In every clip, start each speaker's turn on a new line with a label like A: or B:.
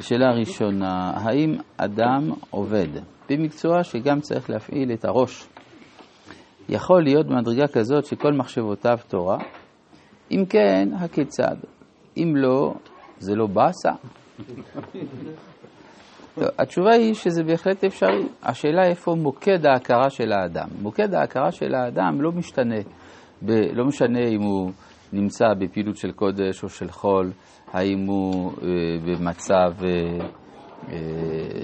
A: שאלה ראשונה, האם אדם עובד במקצוע שגם צריך להפעיל את הראש? יכול להיות במדרגה כזאת שכל מחשבותיו תורה? אם כן, הכיצד? אם לא, זה לא באסה. התשובה היא שזה בהחלט אפשרי. השאלה איפה מוקד ההכרה של האדם. מוקד ההכרה של האדם לא משתנה, ב, לא משנה אם הוא נמצא בפעילות של קודש או של חול, האם הוא אה, במצב אה, אה,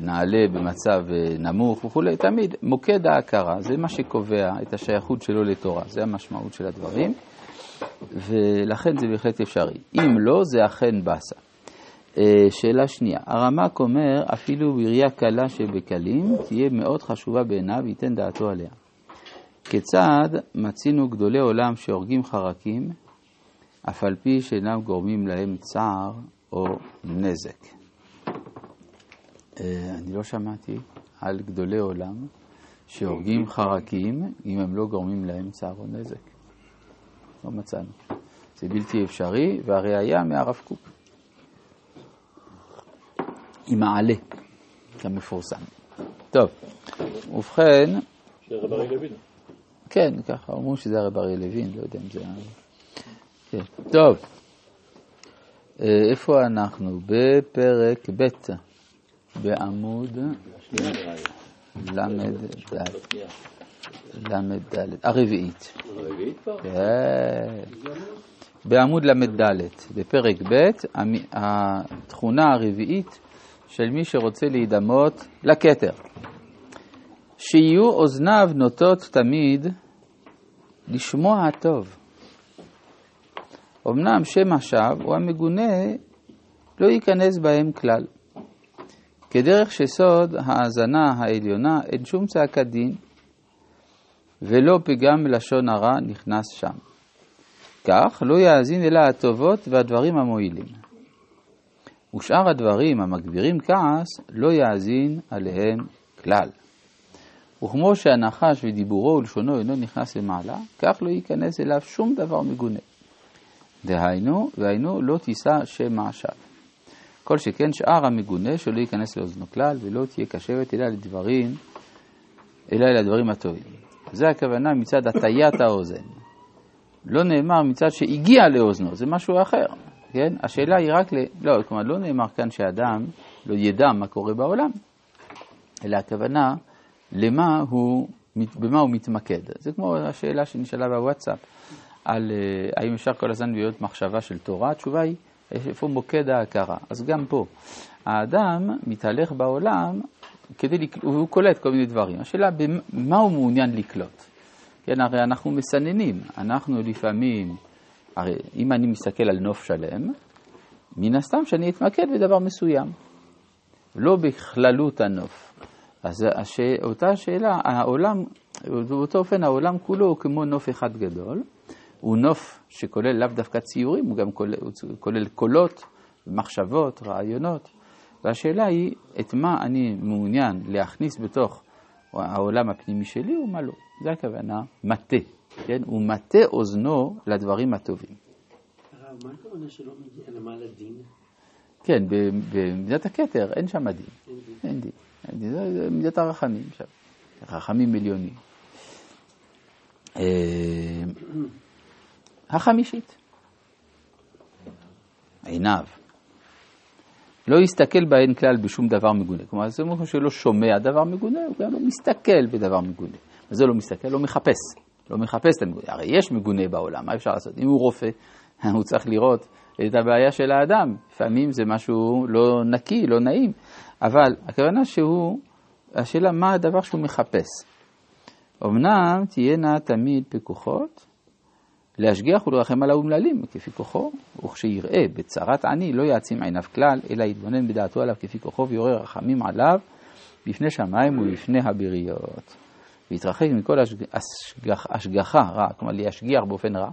A: נעלה, במצב נמוך וכולי, תמיד מוקד ההכרה, זה מה שקובע את השייכות שלו לתורה, זה המשמעות של הדברים, ולכן זה בהחלט אפשרי. אם לא, זה אכן באסה. שאלה שנייה, הרמ"ק אומר, אפילו בראייה קלה שבקלים, תהיה מאוד חשובה בעיניו, ייתן דעתו עליה. כיצד מצינו גדולי עולם שהורגים חרקים, אף על פי שאינם גורמים להם צער או נזק? אה, אני לא שמעתי על גדולי עולם שהורגים חרקים אם הם לא גורמים להם צער או נזק. לא מצאנו. זה בלתי אפשרי, והראיה מהרב קוק. עם העלה, כמפורסם. טוב, ובכן...
B: רב אריה לוין.
A: כן, ככה, אמרו שזה הרב אריה לוין, לא יודע אם זה... כן. טוב, אה, איפה אנחנו? בפרק ב', בעמוד ל"ד. ל"ד, הרביעית. כן. בעמוד ל"ד, בפרק ב', התכונה הרביעית של מי שרוצה להידמות לכתר. שיהיו אוזניו נוטות תמיד לשמוע הטוב. אמנם שם השווא או המגונה לא ייכנס בהם כלל. כדרך שסוד האזנה העליונה אין שום צעקת דין, ולא פגם לשון הרע נכנס שם. כך לא יאזין אלא הטובות והדברים המועילים. ושאר הדברים המגבירים כעס לא יאזין עליהם כלל. וכמו שהנחש ודיבורו ולשונו אינו נכנס למעלה, כך לא ייכנס אליו שום דבר מגונה. דהיינו, והיינו לא תישא שם מעשיו. כל שכן שאר המגונה שלא ייכנס לאוזנו כלל ולא תהיה קשבת אלא לדברים, אלא אל הדברים הטובים. זה הכוונה מצד הטיית האוזן. לא נאמר מצד שהגיע לאוזנו, זה משהו אחר. כן? השאלה היא רק ל... לא, כלומר, לא נאמר כאן שאדם לא ידע מה קורה בעולם, אלא הכוונה למה הוא, במה הוא מתמקד. זה כמו השאלה שנשאלה בוואטסאפ, על uh, האם אפשר כל הזמן להיות מחשבה של תורה, התשובה היא, איפה מוקד ההכרה. אז גם פה, האדם מתהלך בעולם כדי, לק... והוא קולט כל מיני דברים. השאלה, במה הוא מעוניין לקלוט? כן, הרי אנחנו מסננים, אנחנו לפעמים הרי אם אני מסתכל על נוף שלם, מן הסתם שאני אתמקד בדבר מסוים, לא בכללות הנוף. אז אותה שאלה, העולם, באותו אופן העולם כולו הוא כמו נוף אחד גדול, הוא נוף שכולל לאו דווקא ציורים, הוא גם כולל, הוא כולל קולות, מחשבות, רעיונות, והשאלה היא את מה אני מעוניין להכניס בתוך העולם הפנימי שלי ומה לא. זה הכוונה מטה. כן? הוא מטה אוזנו לדברים הטובים.
C: הרב, מה הכוונה שלא מגיע למעלה דין?
A: כן, במידת הכתר אין שם דין. אין דין. אין דין. זה מידת הרחמים שם. רחמים עליונים. החמישית, עיניו. לא יסתכל בהן כלל בשום דבר מגונה. כלומר, זה אומר שלא שומע דבר מגונה, הוא גם לא מסתכל בדבר מגונה. וזה לא מסתכל, לא מחפש. לא מחפש את המגונה. הרי יש מגונה בעולם, מה אפשר לעשות? אם הוא רופא, הוא צריך לראות את הבעיה של האדם. לפעמים זה משהו לא נקי, לא נעים, אבל הכוונה שהוא, השאלה מה הדבר שהוא מחפש. אמנם תהיינה תמיד פיקוחות, להשגיח ולרחם על האומללים כפי כוחו, וכשיראה בצרת עני לא יעצים עיניו כלל, אלא יתבונן בדעתו עליו כפי כוחו ויעורר רחמים עליו בפני שמיים ובפני הבריות. להתרחק מכל השגח, השגחה רע, כלומר להשגיח באופן רע,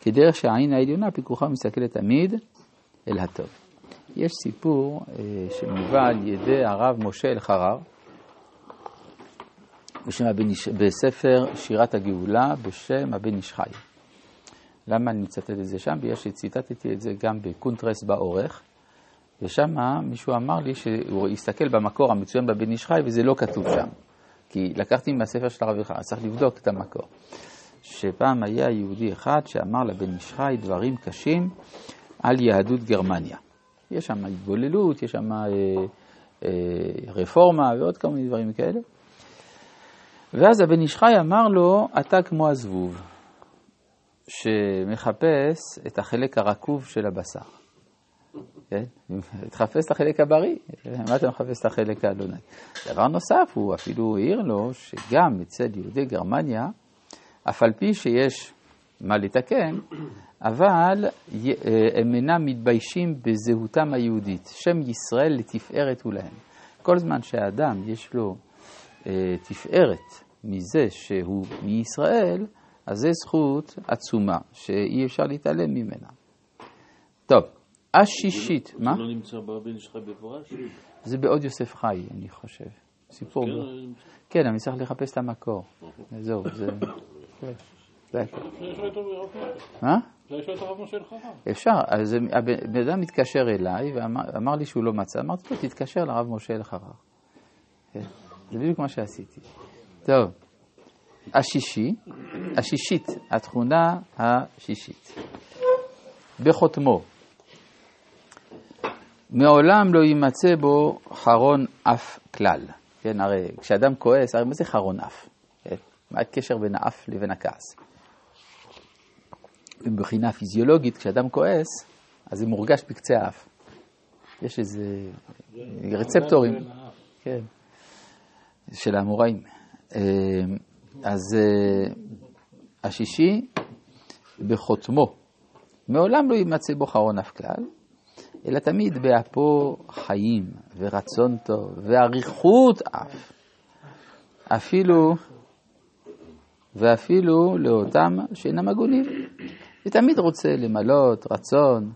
A: כדרך שהעין העליונה פיקוחה מסתכלת תמיד אל הטוב. יש סיפור אה, שמובא על ידי הרב משה אלחרר, בשם הבן בספר שירת הגאולה בשם הבן איש חי. למה אני מצטט את זה שם? בגלל שציטטתי את זה גם בקונטרס באורך, ושם מישהו אמר לי שהוא הסתכל במקור המצוין בבן איש חי וזה לא כתוב שם. כי לקחתי מהספר של הרב יוחנן, צריך לבדוק את המקור. שפעם היה יהודי אחד שאמר לבן איש חי דברים קשים על יהדות גרמניה. יש שם התבוללות, יש שם אה, אה, רפורמה ועוד כל מיני דברים כאלה. ואז הבן איש חי אמר לו, אתה כמו הזבוב, שמחפש את החלק הרקוב של הבשר. כן? תחפש את החלק הבריא, מה אתה מחפש את החלק נעים? דבר נוסף, הוא אפילו העיר לו שגם אצל יהודי גרמניה, אף על פי שיש מה לתקן, אבל הם אינם מתביישים בזהותם היהודית. שם ישראל לתפארת הוא להם. כל זמן שהאדם יש לו אה, תפארת מזה שהוא מישראל, אז זו זכות עצומה שאי אפשר להתעלם ממנה. טוב, השישית, מה?
B: זה לא נמצא בבן שלך במפורש?
A: זה בעוד יוסף חי, אני חושב. סיפור. כן, אני צריך לחפש את המקור. זהו, זה... מה? אפשר, אז הבן אדם מתקשר אליי ואמר לי שהוא לא מצא, אמרתי לו, תתקשר לרב משה אלחרר. כן, זה בדיוק מה שעשיתי. טוב, השישי, השישית, התכונה השישית. בחותמו, מעולם לא יימצא בו חרון אף כלל. כן, הרי כשאדם כועס, הרי מה זה חרון אף? כן? מה הקשר בין האף לבין הכעס? מבחינה פיזיולוגית, כשאדם כועס, אז זה מורגש בקצה האף. יש איזה רצפטורים, כן, של האמוראים. אה, אז אה, השישי, בחותמו, מעולם לא יימצא בו חרון אף כלל, אלא תמיד באפו חיים ורצון טוב ואריכות אף. אפילו, ואפילו לאותם שאינם הגונים. ותמיד רוצה למלות רצון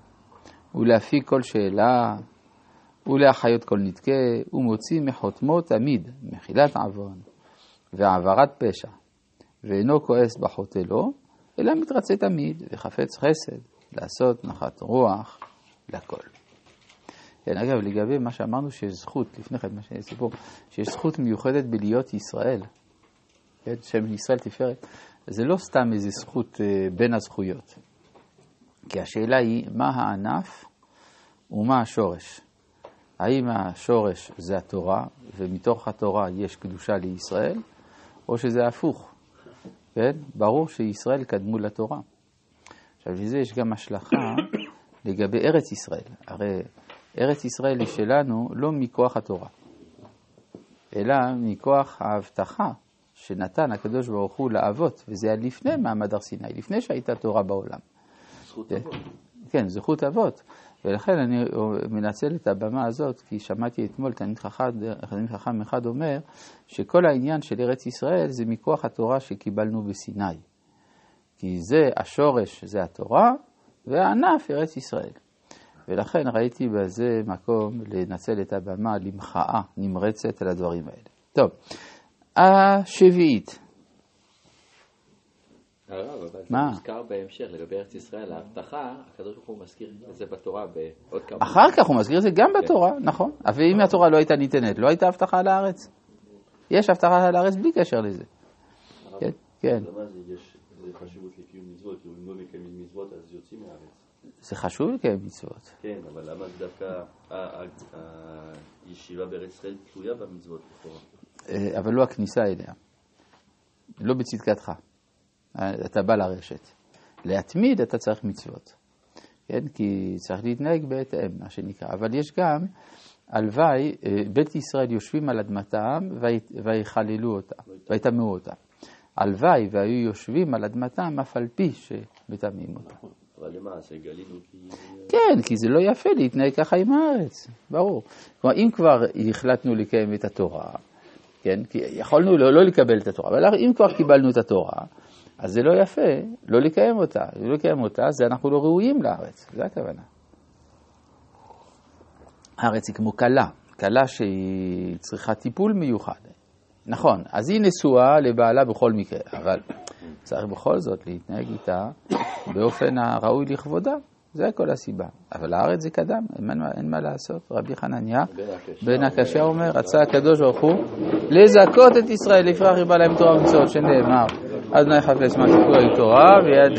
A: ולהפיק כל שאלה ולהחיות כל נתקה, ומוציא מחותמו תמיד מחילת עוון והעברת פשע, ואינו כועס בחוטא לו, אלא מתרצה תמיד וחפץ חסד, לעשות נחת רוח לכל. כן, אגב, לגבי מה שאמרנו שיש זכות, לפני כן, מה שאני סיפור, שיש זכות מיוחדת בלהיות ישראל, כן, שם ישראל תפארת, זה לא סתם איזו זכות אה, בין הזכויות. כי השאלה היא, מה הענף ומה השורש? האם השורש זה התורה, ומתוך התורה יש קדושה לישראל, או שזה הפוך? כן? ברור שישראל קדמו לתורה. עכשיו, לזה יש גם השלכה לגבי ארץ ישראל. הרי ארץ ישראל היא שלנו לא מכוח התורה, אלא מכוח ההבטחה שנתן הקדוש ברוך הוא לאבות, וזה היה לפני מעמד הר סיני, לפני שהייתה תורה בעולם.
B: זכות אבות.
A: כן, זכות אבות. ולכן אני מנצל את הבמה הזאת, כי שמעתי אתמול תלמיד חכם, אחד אומר, שכל העניין של ארץ ישראל זה מכוח התורה שקיבלנו בסיני. כי זה השורש, זה התורה, והענף ארץ ישראל. ולכן ראיתי בזה מקום לנצל את הבמה למחאה נמרצת על הדברים האלה. טוב, השביעית.
D: הרב, אבל זה
A: מה?
D: מוזכר בהמשך לגבי ארץ ישראל, ההבטחה, הקדוש ברוך הוא מזכיר את זה בתורה בעוד כמה...
A: אחר כך הוא מזכיר את זה גם בתורה, נכון. אבל אם התורה לא הייתה ניתנת, לא הייתה הבטחה על הארץ. יש הבטחה על הארץ בלי קשר לזה. כן, כן.
B: זה לא
A: חשוב לקיים מצוות.
B: כן, אבל למה דווקא הישיבה בארץ ישראל תלויה במצוות לכאורה?
A: אה, אבל לא הכניסה אליה. לא בצדקתך. אתה בא לרשת. להתמיד אתה צריך מצוות. כן? כי צריך להתנהג בהתאם, מה שנקרא. אבל יש גם, הלוואי, אה, בית ישראל יושבים על אדמתם וי- ויחללו אותה, ויטמאו אותה. הלוואי והיו יושבים על אדמתם אף על פי שמטמאים אותה.
B: אבל למעשה גלינו כי...
A: כן, כי זה לא יפה להתנהג ככה עם הארץ, ברור. כלומר, אם כבר החלטנו לקיים את התורה, כן, כי יכולנו לא, לא לקבל את התורה, אבל אם כבר קיבלנו את התורה, אז זה לא יפה לא לקיים אותה. לא לקיים אותה, זה אנחנו לא ראויים לארץ, זו הכוונה. הארץ היא כמו כלה, כלה שהיא צריכה טיפול מיוחד. נכון, אז היא נשואה לבעלה בכל מקרה, אבל צריך בכל זאת להתנהג איתה באופן הראוי לכבודה. זה כל הסיבה. אבל הארץ זה קדם, אין מה, אין מה לעשות. רבי חנניה בן הקשה. אומר, רצה הקדוש ברוך הוא לזכות את ישראל, לפרח ירבה להם תורה ומצוות, שנאמר, אדוני חפש מה תקראו תורה ויד